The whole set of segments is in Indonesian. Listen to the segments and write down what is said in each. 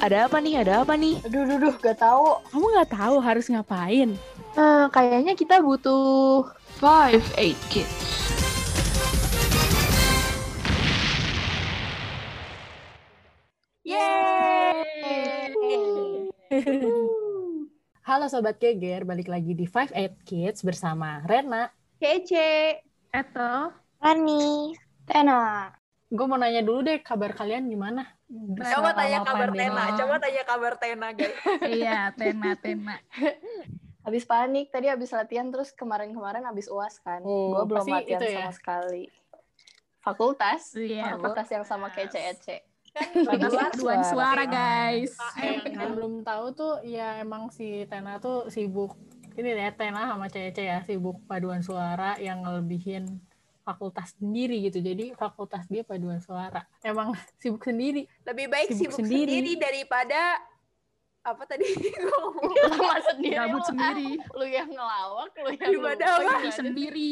Ada apa nih? Ada apa nih? Aduh, aduh, aduh, gak tahu. Kamu nggak tahu harus ngapain? Eh, kayaknya kita butuh Five, eight kids. Halo Sobat Geger, balik lagi di Five Eight Kids bersama Rena. Kece. Eto, Rani. Tena. Gue mau nanya dulu deh, kabar kalian gimana? Coba tanya kabar pandemi. Tena, coba tanya kabar Tena guys. iya, Tena, Tena. Habis panik, tadi habis latihan, terus kemarin-kemarin habis UAS kan. Oh, gue belum latihan itu ya? sama sekali. Fakultas. Iya, Fakultas yang sama kece Ece. Kan Paduan Suara. suara, guys. Yang yang belum tahu tuh, ya emang si Tena tuh sibuk, ini ya Tena sama Cece ya, sibuk paduan suara yang ngelebihin fakultas sendiri gitu. Jadi fakultas dia paduan suara. Emang sibuk sendiri. lebih baik Sibuk sibuk, sendiri. sendiri. daripada apa tadi Gua ngomong. Lama sendiri Gabut lu, sendiri. ah. Lu yang ngelawak, lu yang Daripada apa? sendiri.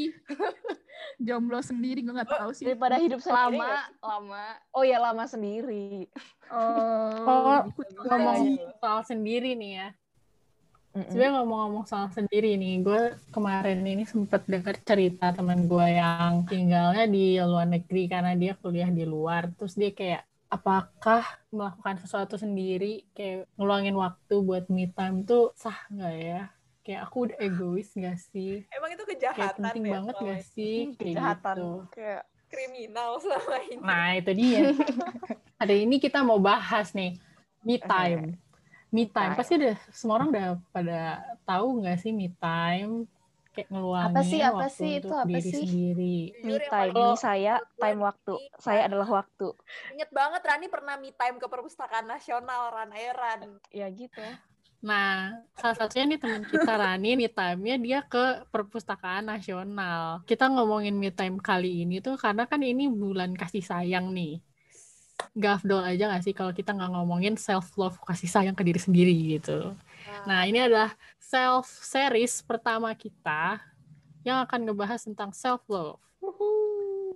Jomblo sendiri, gue gak tahu sih. Daripada hidup sendiri. Lama, lama. Oh ya lama sendiri. Oh, Oh, ngomong soal sendiri nih ya. Sebenarnya ngomong-ngomong soal sendiri nih, gue kemarin ini sempet dengar cerita teman gue yang tinggalnya di luar negeri karena dia kuliah di luar. Terus dia kayak, apakah melakukan sesuatu sendiri, kayak ngeluangin waktu buat me time tuh sah nggak ya? Kayak aku udah egois nggak sih? Emang itu Kayak kejahatan penting ya, banget ini? sih? Kayak Kejahatan. gitu. Kayak kriminal selama ini. Nah, itu dia. Hari ini kita mau bahas nih, me time. Me time. time. Pasti udah, semua orang udah pada tahu nggak sih me time? Kayak ngeluangin Apa sih, apa waktu sih, itu apa diri sih? sendiri. Me yang time. Me saya, time waktu. Saya adalah waktu. Ingat banget Rani pernah me time ke perpustakaan nasional Ran Ayo Ran. Ya gitu. Nah, salah satunya nih teman kita Rani, me time-nya dia ke Perpustakaan Nasional. Kita ngomongin me time kali ini tuh karena kan ini bulan kasih sayang nih. Gak afdol aja gak sih kalau kita nggak ngomongin self-love, kasih sayang ke diri sendiri gitu. Nah, ini adalah self series pertama kita yang akan ngebahas tentang self love.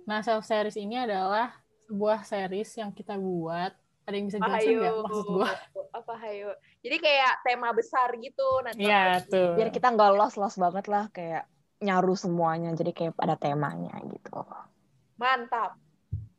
Nah, self series ini adalah sebuah series yang kita buat. Ada yang bisa jelasin nggak maksud gua? Apa hayo? Jadi kayak tema besar gitu nanti. Iya, tuh. Biar kita nggak los-los banget lah, kayak nyaru semuanya. Jadi kayak ada temanya gitu. Mantap.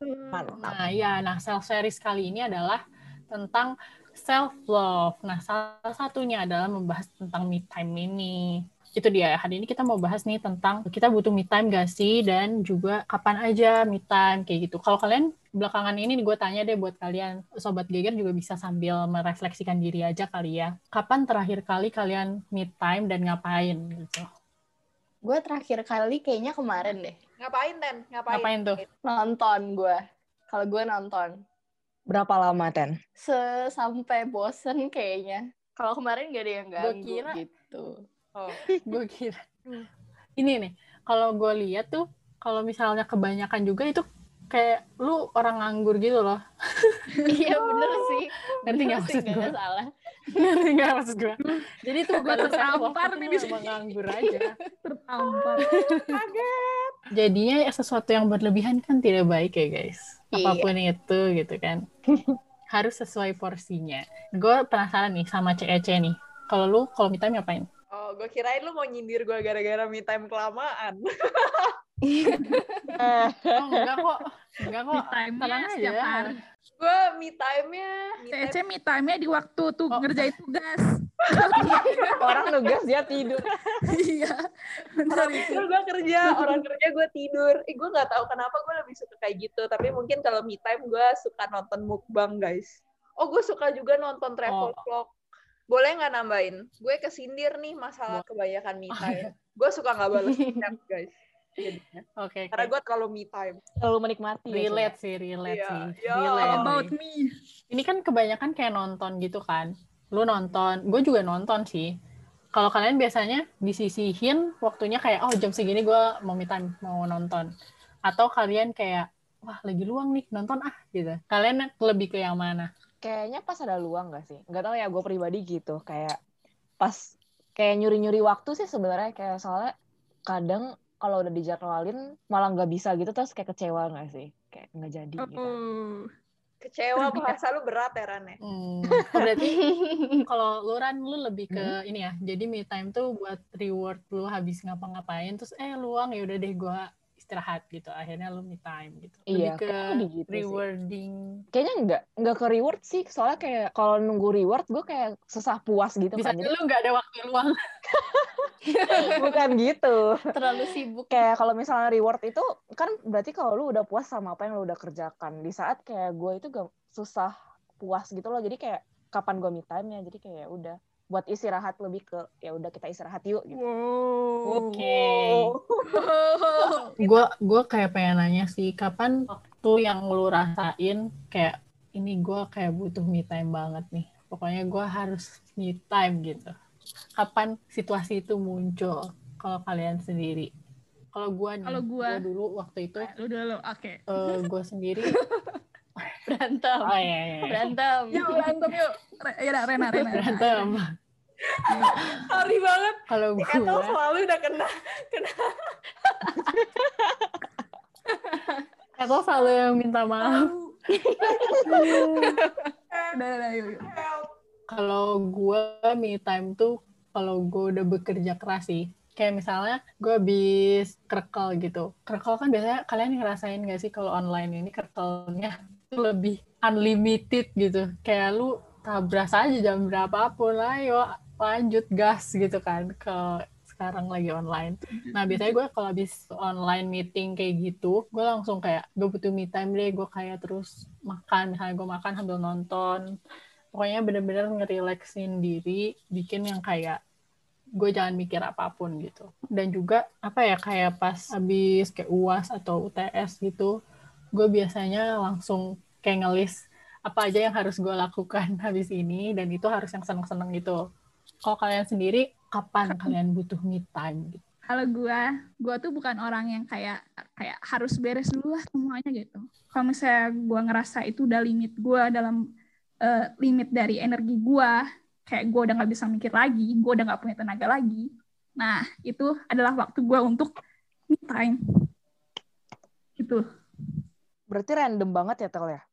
Mantap. Nah, ya, nah self series kali ini adalah tentang self love. Nah, salah satunya adalah membahas tentang me time ini. Itu dia. Hari ini kita mau bahas nih tentang kita butuh me time gak sih dan juga kapan aja me time kayak gitu. Kalau kalian belakangan ini gue tanya deh buat kalian sobat geger juga bisa sambil merefleksikan diri aja kali ya. Kapan terakhir kali kalian me time dan ngapain gitu? gue terakhir kali kayaknya kemarin deh. Ngapain Ten? Ngapain? Ngapain tuh? Nonton gue. Kalau gue nonton. Berapa lama, Ten? Se sampai bosen kayaknya. Kalau kemarin gak ada yang Gua ganggu kira- gitu. Oh. gue kira ini nih kalau gue lihat tuh kalau misalnya kebanyakan juga itu kayak lu orang nganggur gitu loh iya bener sih. Ngerti nggak Bener sih, maksud nggak gua? ada salah. ngerti nggak maksud gue jadi tuh Gua kalau tertampar nih sini. nganggur aja Tertampar. Jadinya ya sesuatu yang berlebihan kan tidak baik ya guys. Iya. apa pun itu gitu kan. Harus sesuai porsinya. Gue penasaran nih sama CEC nih. Kalau lu kalau me time ngapain? Oh, gue kirain lu mau nyindir gue gara-gara me time kelamaan. oh enggak kok. Enggak kok. Me time-nya tenang aja. gue me time-nya, me time Cece me time-nya di waktu tuh Oh. ngerjain tugas. Orang nugas dia tidur. Iya. Orang itu. tidur gue kerja, orang kerja gue tidur. Eh, gue nggak tahu kenapa gue lebih suka kayak gitu. Tapi mungkin kalau me time gue suka nonton mukbang guys. Oh gue suka juga nonton travel Oh. vlog. Boleh nggak nambahin? Gue kesindir nih masalah kebanyakan me time. Gue suka nggak balas chat guys. Jadinya. oke Karena oke. gue terlalu me time. Selalu menikmati. ya, relate sih relate Iya, sih iya. relate about me. ini kan kebanyakan kayak nonton gitu kan. Lu nonton, gue juga nonton sih. Kalau kalian biasanya disisihin waktunya kayak, oh jam segini gue mau me time, mau nonton. Atau kalian kayak, wah lagi luang nih, nonton ah gitu. Kalian lebih ke yang mana? Kayaknya pas ada luang gak sih? Gak tau ya, gue pribadi gitu. Kayak pas kayak nyuri-nyuri waktu sih sebenarnya kayak soalnya kadang kalau udah dijadwalin malah nggak bisa gitu terus kayak kecewa gak sih? Kayak nggak jadi gitu. Oh. Kecewa bahasa lu berat ya, Ran ya? Hmm, berarti kalau lu Ran, lu lebih ke ini ya. Jadi me time tuh buat reward lu habis ngapa-ngapain terus eh luang ya udah deh gua istirahat gitu. Akhirnya lu me time gitu. Lebih Iya, ke lebih gitu sih. rewarding. Kayaknya enggak, enggak ke reward sih. Soalnya kayak kalau nunggu reward gue kayak susah puas gitu Bisa kan. lu nggak ada waktu luang. bukan gitu. Terlalu sibuk. Kayak kalau misalnya reward itu kan berarti kalau lu udah puas sama apa yang lu udah kerjakan. Di saat kayak gue itu gak susah puas gitu loh. Jadi kayak kapan gue me time ya. Jadi kayak ya udah buat istirahat lebih ke ya udah kita istirahat yuk gitu. Oke. Gue gue kayak pengen nanya sih, kapan waktu yang lu rasain kayak ini gue kayak butuh me time banget nih. Pokoknya gue harus me time gitu. Kapan situasi itu muncul? Kalau kalian sendiri? Kalau gue nih, Kalau gua- gua dulu waktu itu Lu dulu, oke. eh gue sendiri. Berantem. Oh iya, iya, iya. Berantem. Yuk berantem yuk. Re- Ya, udah, Rena, Rena. berantem. Sorry banget. Kalau Ethel gue, selalu udah kena. kena. Ethel selalu yang minta maaf. Udah, udah, yuk, yuk. kalau gue me time tuh kalau gue udah bekerja keras sih kayak misalnya gue habis kerkel gitu kerkel kan biasanya kalian ngerasain gak sih kalau online ini kerkelnya lebih unlimited gitu. Kayak lu tabras aja jam berapapun ayo lanjut gas gitu kan ke sekarang lagi online. Nah biasanya gue kalau habis online meeting kayak gitu, gue langsung kayak gue butuh me time deh, gue kayak terus makan, misalnya gue makan sambil nonton, pokoknya bener-bener ngerileksin diri bikin yang kayak gue jangan mikir apa pun gitu. Dan juga apa ya kayak pas habis kayak uas atau UTS gitu gue biasanya langsung kayak ngelis apa aja yang harus gue lakukan habis ini dan itu harus yang seneng-seneng gitu kalau kalian sendiri kapan kalian butuh me time gitu Kalau gua, gua tuh bukan orang yang kayak kayak harus beres dulu lah semuanya gitu. Kalau misalnya gua ngerasa itu udah limit gua dalam eh, limit dari energi gua, kayak gua udah nggak bisa mikir lagi, gua udah nggak punya tenaga lagi. Nah, itu adalah waktu gua untuk me time. Gitu. Berarti random banget ya Tel ya?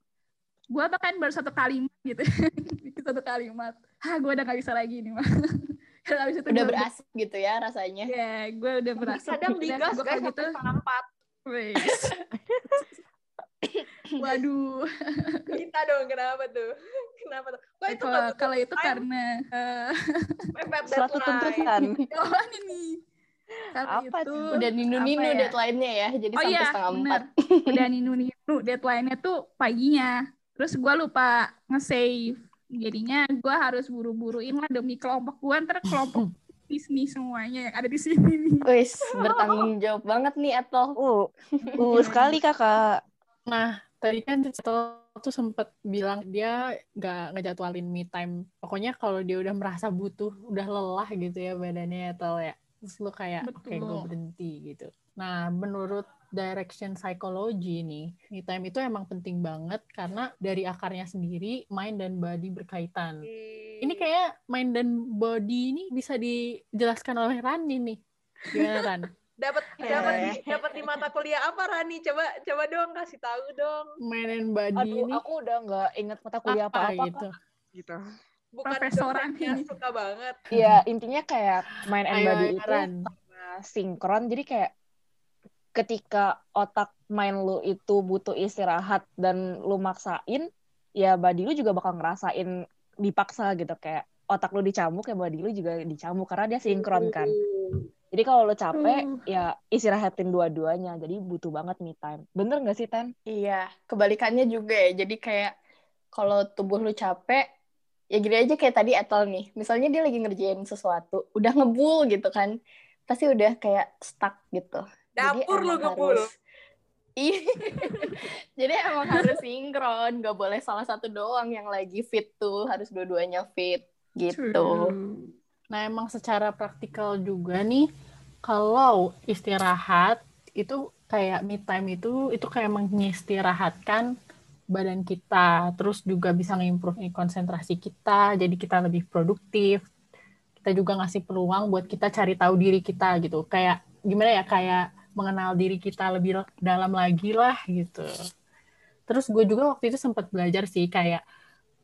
Gua bahkan baru satu kalimat gitu. satu kalimat. Hah, gua udah nggak bisa lagi nih, mah. Karena abis itu Udah berasap gitu ya rasanya. Ya, gue udah berasa. Kadang digas Gua guys kayak setengah empat. Waduh. Kita dong kenapa tuh? Kenapa tuh? Kok itu Kalau kalau itu karena mepet Suatu deadline. tuntutan. kawan ini. Kalau Apa itu tuh? Udah ninu-ninu ya? deadline-nya ya. Jadi Oh sampai iya, setengah empat. Udah ninu-ninu deadline-nya tuh paginya. Terus gue lupa nge-save. Jadinya gue harus buru-buruin lah demi kelompok gue. Ntar kelompok bisnis semuanya yang ada di sini nih. Wis, bertanggung jawab banget nih Atol. Uh, uh sekali kakak. Nah, tadi kan Cetel tuh sempat bilang dia nggak ngejadwalin me time. Pokoknya kalau dia udah merasa butuh, udah lelah gitu ya badannya Tel ya. Terus lu kayak, oke gue berhenti gitu. Nah, menurut direction psychology nih, me time itu emang penting banget karena dari akarnya sendiri, mind dan body berkaitan. Ini kayak mind dan body ini bisa dijelaskan oleh Rani nih. Gimana Ran? dapat dapat di dapat di mata kuliah apa Rani? Coba coba dong kasih tahu dong. Mind and body Aduh, ini aku udah nggak inget mata kuliah apa-apa. gitu. gitu. Bukan Profesoran ini. suka banget. Iya, intinya kayak mind and Ayo, body ayo, itu sinkron. Jadi kayak ketika otak mind lu itu butuh istirahat dan lu maksain, ya body lu juga bakal ngerasain dipaksa gitu kayak otak lu dicambuk ya body lu juga dicambuk karena dia sinkron kan. Jadi kalau lu capek Uh. ya istirahatin dua-duanya. Jadi butuh banget me time. Bener gak sih Tan? Iya, kebalikannya juga ya. Jadi kayak kalau tubuh lu capek, ya gini aja kayak tadi Atol nih. Misalnya dia lagi ngerjain sesuatu, udah ngebul gitu kan. Pasti udah kayak stuck gitu. Dapur lu ngebul. harus- Iya. Jadi emang harus sinkron, gak boleh salah satu doang yang lagi fit tuh, harus dua-duanya fit gitu. Nah, emang secara praktikal juga nih, kalau istirahat itu kayak me time itu itu kayak mengistirahatkan badan kita, terus juga bisa ngimprove konsentrasi kita, jadi kita lebih produktif. Kita juga ngasih peluang buat kita cari tahu diri kita gitu. Kayak gimana ya, kayak mengenal diri kita lebih dalam lagi lah gitu. Terus gue juga waktu itu sempat belajar sih kayak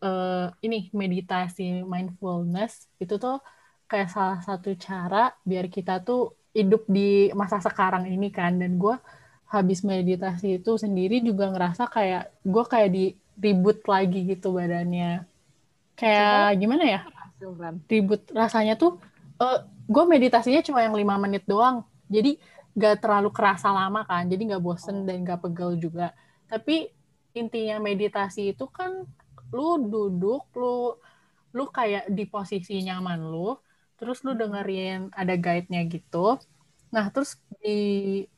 eh, ini meditasi mindfulness itu tuh kayak salah satu cara biar kita tuh hidup di masa sekarang ini kan. Dan gue habis meditasi itu sendiri juga ngerasa kayak gue kayak di ribut lagi gitu badannya. Kayak gimana ya? Ribut rasanya tuh eh gue meditasinya cuma yang lima menit doang jadi gak terlalu kerasa lama kan jadi nggak bosen dan gak pegel juga. Tapi intinya meditasi itu kan lu duduk lu lu kayak di posisi nyaman lu terus lu dengerin ada guide-nya gitu. Nah terus di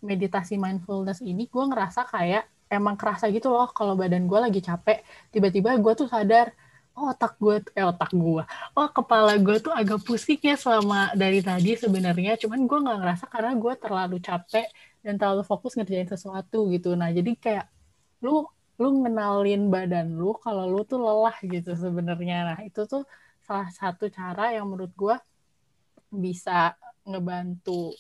meditasi mindfulness ini gue ngerasa kayak emang kerasa gitu loh kalau badan gue lagi capek. Tiba-tiba gue tuh sadar oh otak gue eh otak gue oh kepala gue tuh agak pusing ya selama dari tadi sebenarnya. Cuman gue nggak ngerasa karena gue terlalu capek dan terlalu fokus ngerjain sesuatu gitu. Nah jadi kayak lu lu ngenalin badan lu kalau lu tuh lelah gitu sebenarnya. Nah itu tuh salah satu cara yang menurut gue bisa ngebantu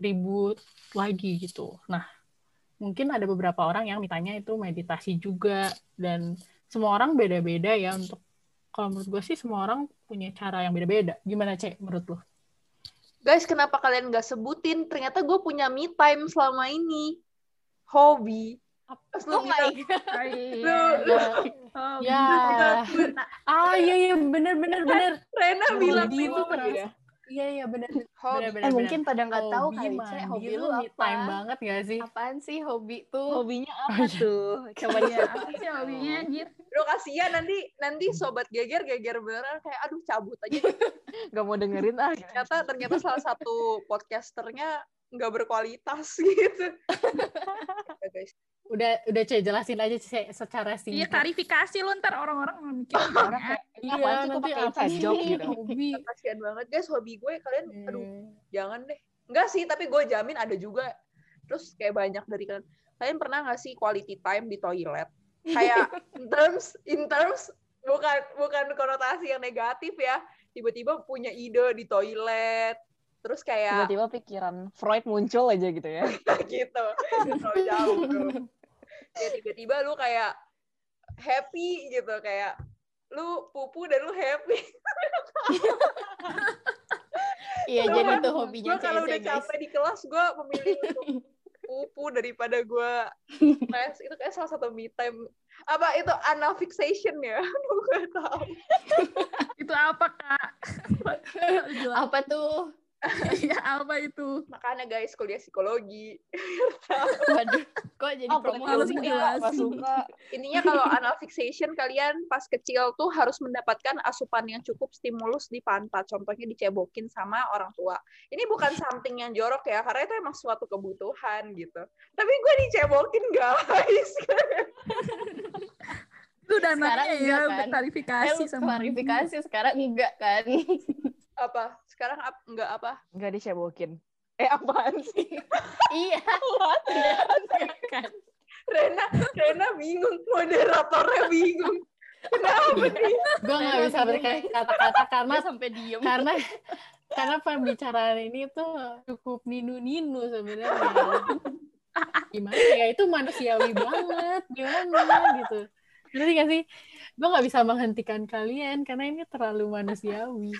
ribut lagi gitu. Nah mungkin ada beberapa orang yang mitanya itu meditasi juga dan semua orang beda-beda ya untuk kalau menurut gue sih semua orang punya cara yang beda-beda. Gimana Cek menurut lo? Guys, kenapa kalian nggak sebutin? Ternyata gue punya me time selama ini. Hobi. Pas lu Oh my god. Oh, lu, iya. lu, Oh, Ya. bener. Ah iya iya bener bener bener. Rena bilang itu gitu ya. Iya iya bener. Hobi. Bener, bener, Eh mungkin pada nggak tahu kali, Cek. Hobi lu me time apa? banget gak sih? Apaan sih hobi tuh? Hobinya apa tuh? Coba Iya, dia. apa sih hobinya anjir? Lu kasihan nanti nanti sobat geger geger beneran kayak aduh cabut aja. Gak mau dengerin ah. ternyata ternyata salah satu podcasternya nggak berkualitas gitu. Ya, guys. Udah udah Cek jelasin aja Cek secara Iya, singkat. klarifikasi lu ntar orang-orang mikir Orang kayak, Iya apaan sih kok nanti pakai apa inside sih joke gitu. hobi? Kasihan banget guys hobi gue kalian aduh Hmm. jangan deh. Enggak sih, tapi gue jamin ada juga. Terus kayak banyak dari kalian. Kalian pernah nggak sih quality time di toilet? Kayak in terms in terms bukan bukan konotasi yang negatif ya. Tiba-tiba punya ide di toilet. Terus kayak Tiba-tiba pikiran Freud muncul aja gitu ya. gitu. Terlalu jauh tuh. Ya tiba-tiba lu kayak happy gitu kayak lu pupu dan lu happy. Iya, jadi itu hobinya gue kalau udah guys. capek di kelas gue memilih untuk pupu daripada gue stres itu kayak salah satu me time apa itu anal fixation ya aduh gue tahu Itu apa, Kak? Apa tuh? Iya, apa itu? makanya guys kuliah psikologi Waduh, kok jadi Oh, promo harus sih? dijelasin. Gak suka. intinya kalau anal fixation kalian pas kecil tuh harus mendapatkan asupan yang cukup stimulus di pantat contohnya dicebokin sama orang tua ini bukan something yang jorok ya karena itu emang suatu kebutuhan gitu tapi gue dicebokin guys Itu udah Sekarang ya, kan? klarifikasi Eh, sama klarifikasi sekarang enggak kan? apa sekarang ap, enggak apa Gak dicebokin. Eh apaan sih? iya. kan. Rena Rena bingung moderatornya bingung kenapa nih Gue nggak Rena bisa berkata-kata karena sampai diem. karena karena pembicaraan ini tuh cukup ninu-ninu sebenarnya. Gimana ya itu manusiawi banget, gimana gitu. Ngerti gak sih? Gue nggak bisa menghentikan kalian karena ini terlalu manusiawi.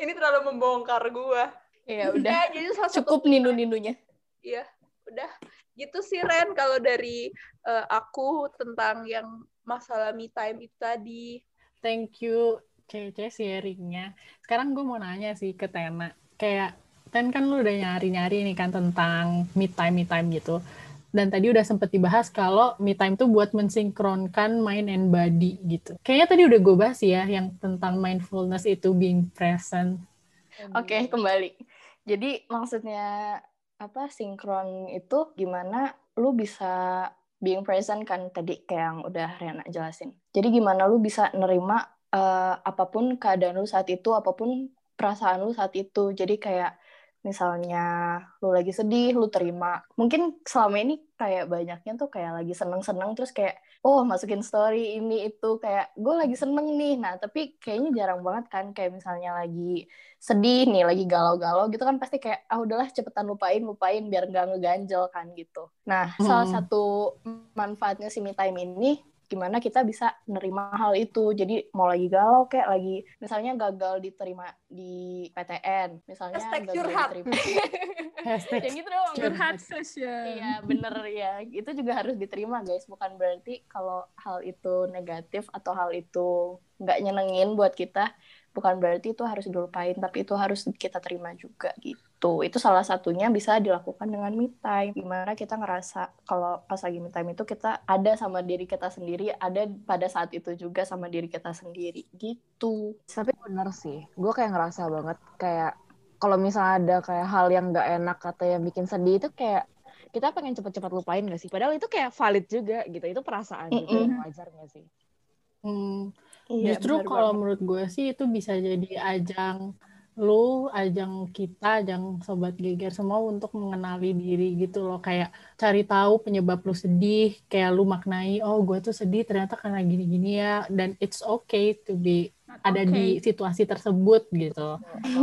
Ini terlalu membongkar gua Ya udah, ya jadi salah satu cukup ninu-ninunya. Iya, udah gitu sih Ren kalau dari eh, aku tentang yang masalah me time itu tadi. Thank you Cece sharingnya. Sekarang gue mau nanya sih ke Tena. Kayak Ten kan lu udah nyari-nyari nih kan tentang me time me time gitu. Dan tadi udah sempet dibahas kalau me time tuh buat mensinkronkan mind and body gitu. Kayaknya tadi udah gue bahas ya yang tentang mindfulness itu being present. Oke, kembali. Jadi maksudnya apa sinkron itu gimana lu bisa being present kan tadi kayak yang udah Riana jelasin. Jadi gimana lu bisa nerima eh, apa pun keadaan lu saat itu, apa pun perasaan lu saat itu. Jadi kayak misalnya lu lagi sedih, lu terima. Mungkin selama ini kayak banyaknya tuh kayak lagi seneng-seneng terus kayak oh masukin story ini itu kayak gue lagi seneng nih. Nah tapi kayaknya jarang banget kan kayak misalnya lagi sedih nih, lagi galau-galau gitu kan pasti kayak ah udahlah cepetan lupain lupain biar nggak ngeganjel kan gitu. Nah salah Hmm. satu manfaatnya si me time ini gimana kita bisa nerima hal itu. Jadi mau lagi galau kayak lagi misalnya gagal diterima di PTN, misalnya Hashtag gagal curhat. diterima. Hashtag yang gitu dong. Curhat session. Iya bener ya, itu juga harus diterima guys. Bukan berarti kalau hal itu negatif atau hal itu nggak nyenengin buat kita, bukan berarti itu harus dilupain, tapi itu harus kita terima juga gitu. Itu salah satunya bisa dilakukan dengan me time. Gimana kita ngerasa kalau pas lagi me time itu kita ada sama diri kita sendiri, ada pada saat itu juga sama diri kita sendiri gitu. Tapi bener sih, gue kayak ngerasa banget kayak kalau misalnya ada kayak hal yang nggak enak atau yang bikin sedih itu kayak kita pengen cepet-cepet lupain gak sih? Padahal itu kayak valid juga gitu, itu perasaan juga Mm-mm. yang wajar gak sih? Hmm, Iya, Justru kalau banget. menurut gue sih itu bisa jadi ajang lu, ajang kita, ajang sobat geger semua untuk mengenali diri gitu loh. Kayak cari tahu penyebab lu sedih, kayak lu maknai, oh gue tuh sedih ternyata karena gini-gini ya. Dan it's okay to be Not ada okay. di situasi tersebut gitu.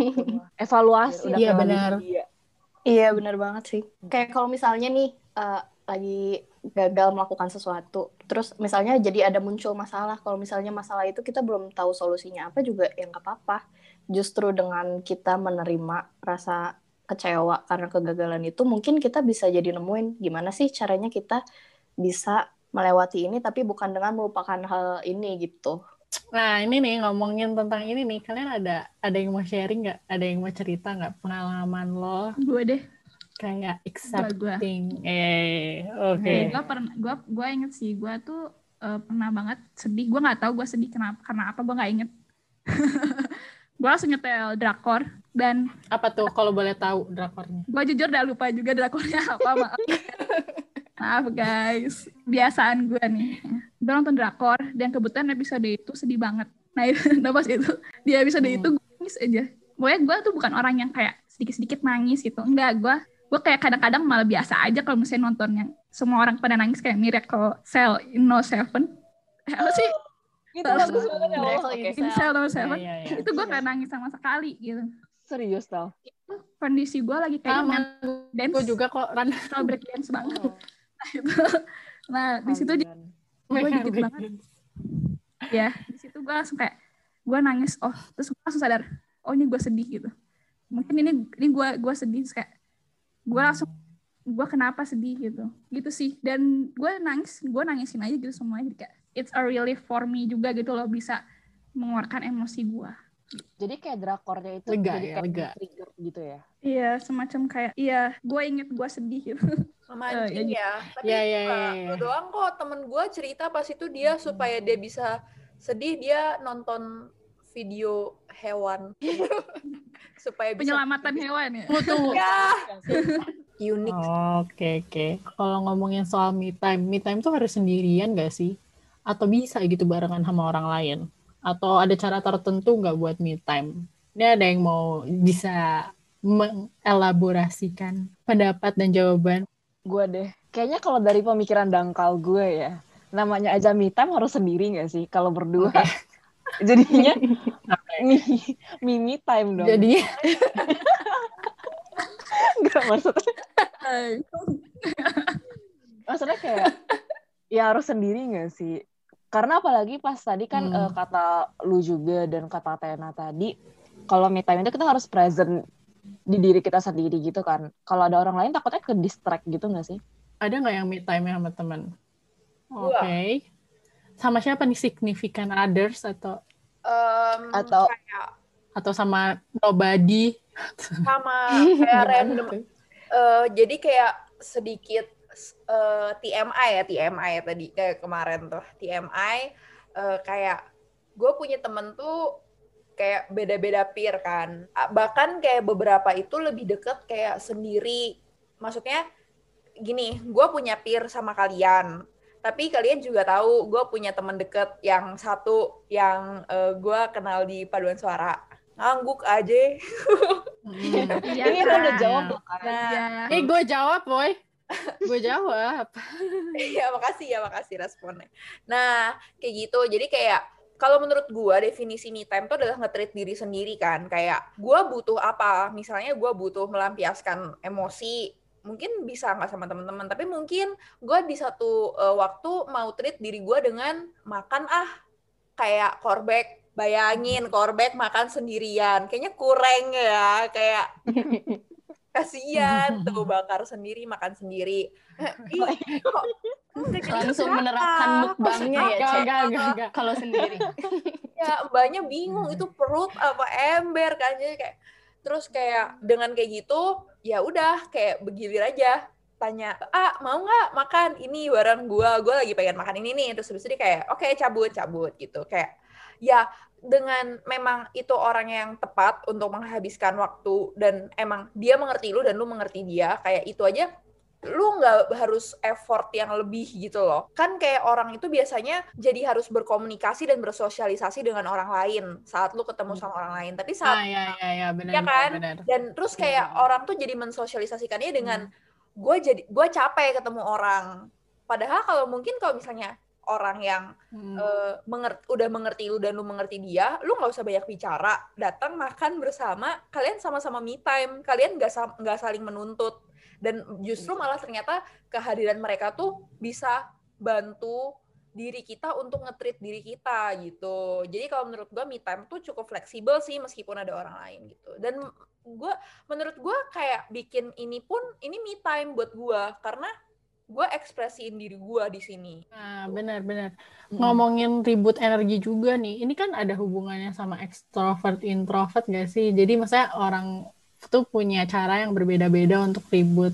Evaluasi. Iya, benar. dia. Iya benar banget sih. Kayak kalau misalnya nih eh, lagi gagal melakukan sesuatu, terus misalnya jadi ada muncul masalah. Kalau misalnya masalah itu kita belum tahu solusinya apa juga ya nggak apa-apa. Justru dengan kita menerima rasa kecewa karena kegagalan itu, mungkin kita bisa jadi nemuin gimana sih caranya kita bisa melewati ini, tapi bukan dengan melupakan hal ini gitu. Nah ini nih ngomongin tentang ini nih, kalian ada ada yang mau sharing nggak? Ada yang mau cerita nggak pengalaman lo Gue deh. Kayak accepting? Eh, oke. Gue pernah, gue gue inget sih, gue tuh eh, pernah banget sedih. Gue nggak tahu gue sedih kenapa, karena apa gue nggak inget. gue langsung nyetel drakor dan Apa tuh kalau boleh tahu drakornya? gue jujur udah lupa juga drakornya apa maaf. maaf guys, biasaan gue nih. Gue nonton drakor dan kebetulan episode itu sedih banget. Nah, itu, nah pas itu di episode Hmm. itu gue nangis aja. Pokoknya gue tuh bukan orang yang kayak sedikit-sedikit nangis gitu. Enggak, gue gue kayak kadang-kadang malah biasa aja kalau misalnya nonton yang semua orang pada nangis kayak Miracle Cell in No Seven. Eh, apa sih? Itu Bagus banget ya in Cell No Seven. ya, ya. Itu gue gak nangis sama sekali gitu. Serius tau. Kondisi gue lagi kayak main dance, gue juga kok Ran. atau break dance banget. Nah, itu. Nah, di situ Gua dikit banget. ya di situ gue langsung kayak gue nangis oh terus gue langsung sadar oh ini gue sedih gitu mungkin ini ini gue gue sedih terus kayak gue langsung gue kenapa sedih? gitu. Gitu sih. Dan gue nangis gue nangisin aja gitu semuanya. Jadi kayak it's a relief for me juga gitu loh bisa mengeluarkan emosi gue Jadi kayak drakornya itu Lega jadi ya, kayak lega. trigger gitu ya. iya semacam kayak iya gue inget gue sedih gitu. Memancing Eh, ya. Tapi Ya, itu ya, nggak ya. lu doang kok. Temen gue cerita pas itu dia supaya dia bisa sedih dia nonton video hewan supaya bisa penyelamatan hewan ya Tunggu, tunggu. ya unik Oke, oke. Kalau ngomongin soal me time, me time tuh harus sendirian gak sih? Atau bisa gitu barengan sama orang lain? Atau ada cara tertentu nggak buat me time? Ini ada yang mau bisa mengelaborasikan pendapat dan jawaban? Gue deh. Kayaknya kalau dari pemikiran dangkal gue ya, namanya aja me time harus sendiri gak sih? Kalau berdua. Jadinya me, me time dong. Jadi, Nggak maksudnya. Maksudnya kayak ya harus sendiri gak sih? Karena apalagi pas tadi kan Hmm. eh, kata lu juga dan kata Tena tadi, kalau me time itu kita harus present di diri kita sendiri gitu kan. Kalau ada orang lain takutnya ke distract gitu gak sih? ada nggak yang me time sama teman? Oke. Sama siapa nih significant others atau? Em, Atau- kayak atau sama nobody? sama kayak random. Eh, jadi kayak sedikit eh, TMI ya TMI ya tadi kayak kemarin tuh TMI eh, kayak gue punya temen tuh kayak beda-beda peer kan. Ah, bahkan kayak beberapa itu lebih deket kayak sendiri. Maksudnya gini gue punya peer sama kalian tapi kalian juga tahu gue punya temen deket yang satu yang gue kenal di paduan suara ngangguk aja Hmm. Iya, Ini lo udah jawab kan. Nah, Iya. Eh, gue jawab, boy. Gue jawab. ya makasih ya makasih responnya. Nah kayak gitu jadi kayak kalau menurut gua definisi me time itu adalah nge-treat diri sendiri kan kayak gua butuh apa misalnya gua butuh melampiaskan emosi mungkin bisa nggak sama teman-teman tapi mungkin gua di satu eh, waktu mau treat diri gua dengan makan ah kayak korbek bayangin korbek makan sendirian kayaknya kurang ya kayak kasihan tuh bakar sendiri makan sendiri Ih, kok Langsung menerapkan mukbangnya ya, Gak, Cek. gak, gak, gak. Kalau sendiri. ya mbaknya bingung itu perut apa ember kan jadi kayak terus kayak dengan kayak gitu ya udah kayak bergilir aja. Tanya ah mau nggak makan ini barang gua? Gua lagi pengen makan ini nih. Terus itu dia kayak oke cabut cabut gitu. Kayak ya dengan memang itu orang yang tepat untuk menghabiskan waktu dan emang dia mengerti lu dan lu mengerti dia kayak itu aja lu nggak harus effort yang lebih gitu loh kan kayak orang itu biasanya jadi harus berkomunikasi dan bersosialisasi dengan orang lain saat lu ketemu sama orang lain tapi saat Ah, ya, ya, ya, benar, Ya kan? benar. dan terus kayak Iya. orang tuh jadi mensosialisasikannya dengan gue jadi gue capek ketemu orang padahal kalau mungkin kalau misalnya orang yang Hmm. eh, menger- udah mengerti lu dan lu mengerti dia, lu nggak usah banyak bicara, datang makan bersama, kalian sama-sama me time, kalian nggak nggak saling menuntut dan justru malah ternyata kehadiran mereka tuh bisa bantu diri kita untuk nge-treat diri kita gitu. Jadi kalau menurut gua me time tuh cukup fleksibel sih meskipun ada orang lain gitu. Dan gua menurut gua kayak bikin ini pun ini me time buat gua karena gua ekspresiin diri gua di sini. Nah, benar, benar. Mm. Ngomongin ribut energi juga nih, ini kan ada hubungannya sama extrovert introvert gak sih? Jadi maksudnya orang tuh punya cara yang berbeda-beda untuk ribut,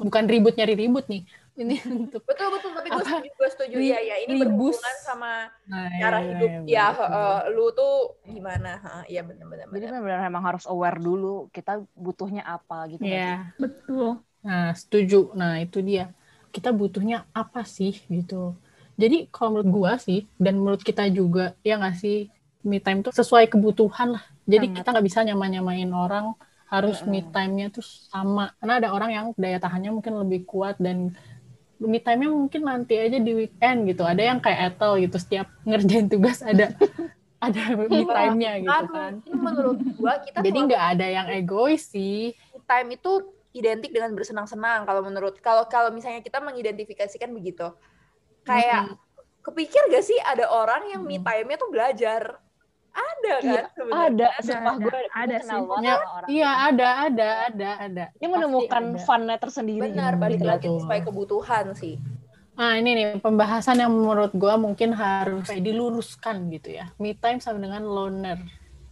bukan ribut nyari ribut nih. Ini untuk Betul betul tapi gue setuju gue setuju ya ya ini ribus. berhubungan sama nah, cara iya, hidup iya, ya betul. eh, lu tuh gimana Heeh, iya benar-benar Jadi benar-benar emang harus aware dulu kita butuhnya apa gitu. Iya. Betul. Nah, setuju. Nah, itu dia. Kita butuhnya apa sih gitu. Jadi kalau menurut gua sih dan menurut kita juga ya nggak sih me time tuh sesuai kebutuhan lah. Jadi Sangat. kita nggak bisa nyamain-nyamain orang harus me time-nya tuh sama. Karena ada orang yang daya tahannya mungkin lebih kuat dan me time-nya mungkin nanti aja di weekend gitu. Ada yang kayak Ethel gitu setiap ngerjain tugas ada ada me time-nya gitu kan. menurut gua kita Jadi nggak ada yang egois sih. me time itu identik dengan bersenang-senang kalau menurut kalau kalau misalnya kita mengidentifikasikan begitu kayak kepikir gak sih ada orang yang me Mm. time-nya tuh belajar ada kan Iya, sebenarnya Ada, Ada, sumpah ada. gue Ada kenal sih. banget Ya, orang. Iya ada ada ada ada. Dia Pasti menemukan ada. fun-nya tersendiri. benar balik Betul. lagi sesuai kebutuhan sih Nah ini nih pembahasan yang menurut gua mungkin harus kayak diluruskan gitu ya. Me time sama dengan loner.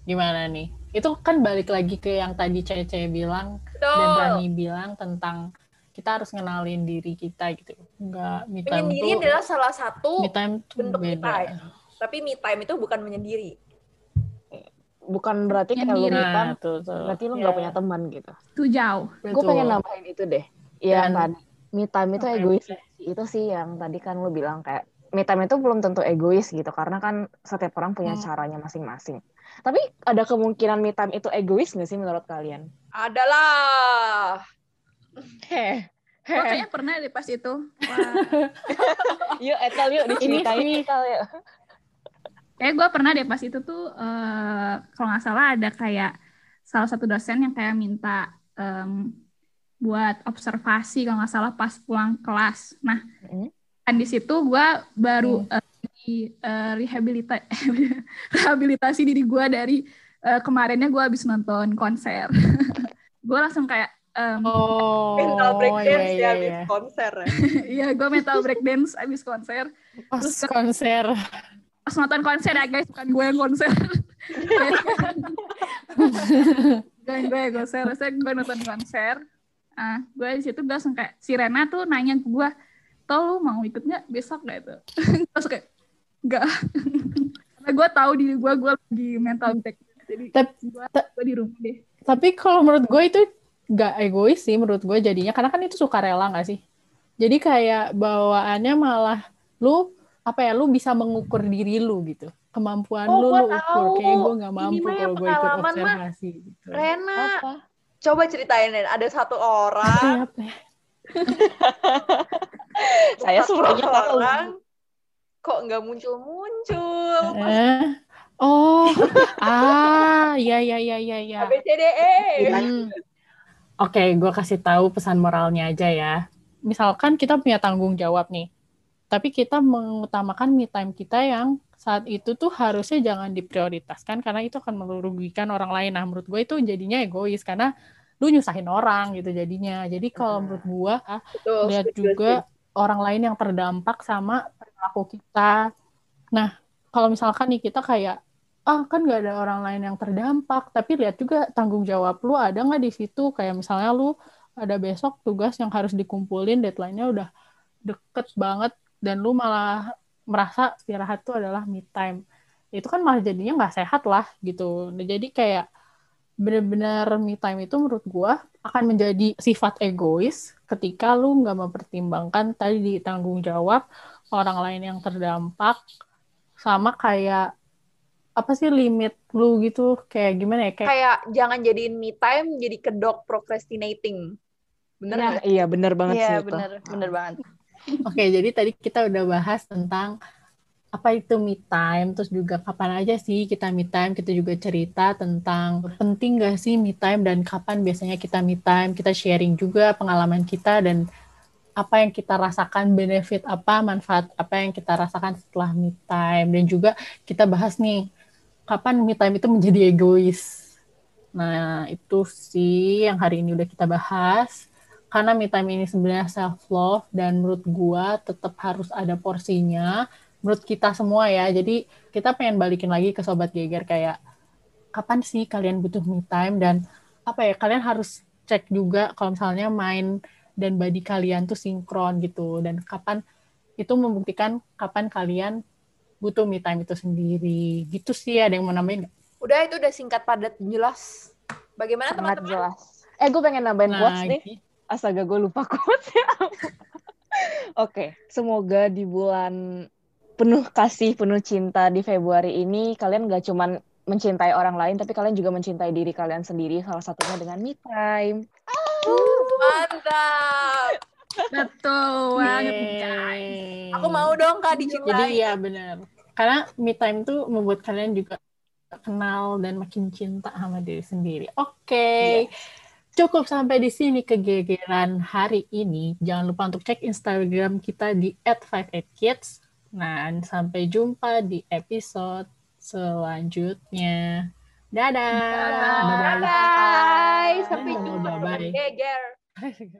Gimana nih? Itu kan balik lagi ke yang tadi Cece bilang dan betul Rani bilang tentang kita harus ngenalin diri kita gitu. Enggak me time menyendiri tuh adalah salah satu me time bentuk me beda. time. tapi me time itu bukan menyendiri Bukan berarti kayak lu Nah, tuh, tuh. berarti lu nggak punya teman gitu. Itu jauh. Gue pengen nambahin itu deh. Iya Dan- tadi me time itu Oke, egois. Itu sih yang tadi kan lu bilang kayak me time itu belum tentu egois gitu karena kan setiap orang punya Hmm. caranya masing-masing. Tapi ada kemungkinan me time itu egois nggak sih menurut kalian? adalah Heh. Gue kayaknya pernah deh pas itu. Wah. Yuk, Etal yuk diceritain sih- yuk. Kayak gue pernah deh pas itu tuh eh, kalau nggak salah ada kayak salah satu dosen yang kayak minta em, buat observasi kalau nggak salah pas pulang kelas. Nah, Hmm. kan di situ gue baru eh, di eh, rehabilita rehabilitasi diri gue dari eh, kemarinnya gue habis nonton konser. gue langsung kayak em, Oh, mental breakdance iya, ya iya, habis iya. konser ya. Iya, gue mental breakdance abis konser. Pas Terus- konser. Pas nonton konser ya guys, bukan gue yang konser. Bukan gue yang konser, saya gue nonton konser. Ah, gue di situ gue langsung kayak si Rena tuh nanya ke gue, tau lu mau ikut nggak besok nggak itu? Terus kayak nggak. Karena gue tahu diri gue, gue lagi mental break. Jadi gue, te- gue di rumah deh. Tapi kalau menurut gue itu gak egois sih menurut gue jadinya karena kan itu suka rela gak sih? Jadi kayak bawaannya malah lu apa ya lu bisa mengukur diri lu gitu kemampuan Oh, lu lu ukur tahu. kayak gue nggak mampu kalau gue ikut pengalaman mah observasi gitu. Rena Apa? Coba ceritain ada satu orang, Siapa ya? Saya tahu. orang kok nggak muncul-muncul. Pas Eh? Oh, ah, ya ya ya ya ya. ABCDE. Hmm. Oke, gue kasih tahu pesan moralnya aja ya. Misalkan kita punya tanggung jawab nih, tapi kita mengutamakan me time kita yang saat itu tuh harusnya jangan diprioritaskan karena itu akan merugikan orang lain. Nah, menurut gue itu jadinya egois karena lu nyusahin orang gitu jadinya. Jadi kalau menurut gue Betul, lihat juga orang lain yang terdampak sama perilaku kita. Nah, kalau misalkan nih kita kayak ah kan nggak ada orang lain yang terdampak, tapi lihat juga tanggung jawab lu ada nggak di situ? Kayak misalnya lu ada besok tugas yang harus dikumpulin, deadline-nya udah deket banget dan lu malah merasa istirahat tuh adalah me time. Itu kan malah jadinya nggak sehat lah gitu. Nah, jadi kayak bener-bener me time itu menurut gua akan menjadi sifat egois ketika lu nggak mempertimbangkan tadi di tanggung jawab orang lain yang terdampak sama kayak apa sih limit lu gitu kayak gimana ya kayak Kayak jangan jadiin me time jadi kedok procrastinating. Bener Nah, nggak? iya bener banget Iya sih itu. bener bener banget. Oke jadi tadi kita udah bahas tentang apa itu me time terus juga kapan aja sih kita me time kita juga cerita tentang penting gak sih me time dan kapan biasanya kita me time kita sharing juga pengalaman kita dan apa yang kita rasakan benefit apa manfaat apa yang kita rasakan setelah me time. Dan juga kita bahas nih kapan me time itu menjadi egois. Nah itu sih yang hari ini udah kita bahas karena me time ini sebenarnya self love dan menurut gua tetap harus ada porsinya menurut kita semua ya jadi kita pengen balikin lagi ke sobat geger kayak kapan sih kalian butuh me time dan apa ya kalian harus cek juga kalau misalnya main dan body kalian tuh sinkron gitu dan kapan itu membuktikan kapan kalian butuh me time itu sendiri gitu sih ada yang mau nambahin? Udah itu udah singkat padat jelas. Bagaimana teman-teman? jelas. Eh, gue pengen nambahin quotes nih. gitu. Astaga, gue lupa quotesnya. Oke, semoga di bulan penuh kasih, penuh cinta di Februari ini, kalian gak cuman mencintai orang lain, tapi kalian juga mencintai diri kalian sendiri, salah satunya dengan me time. Mantap. Betul banget guys. Aku mau dong Kak Jadi dicintai. iya benar. Karena me time tuh membuat kalian juga kenal dan makin cinta sama diri sendiri. Oke. Cukup sampai di sini kegegeran hari ini. Jangan lupa untuk cek Instagram kita di @58kids. Nah, sampai jumpa di episode selanjutnya. Dadah. Bye. Sampai Oh, jumpa. bye-bye. Geger.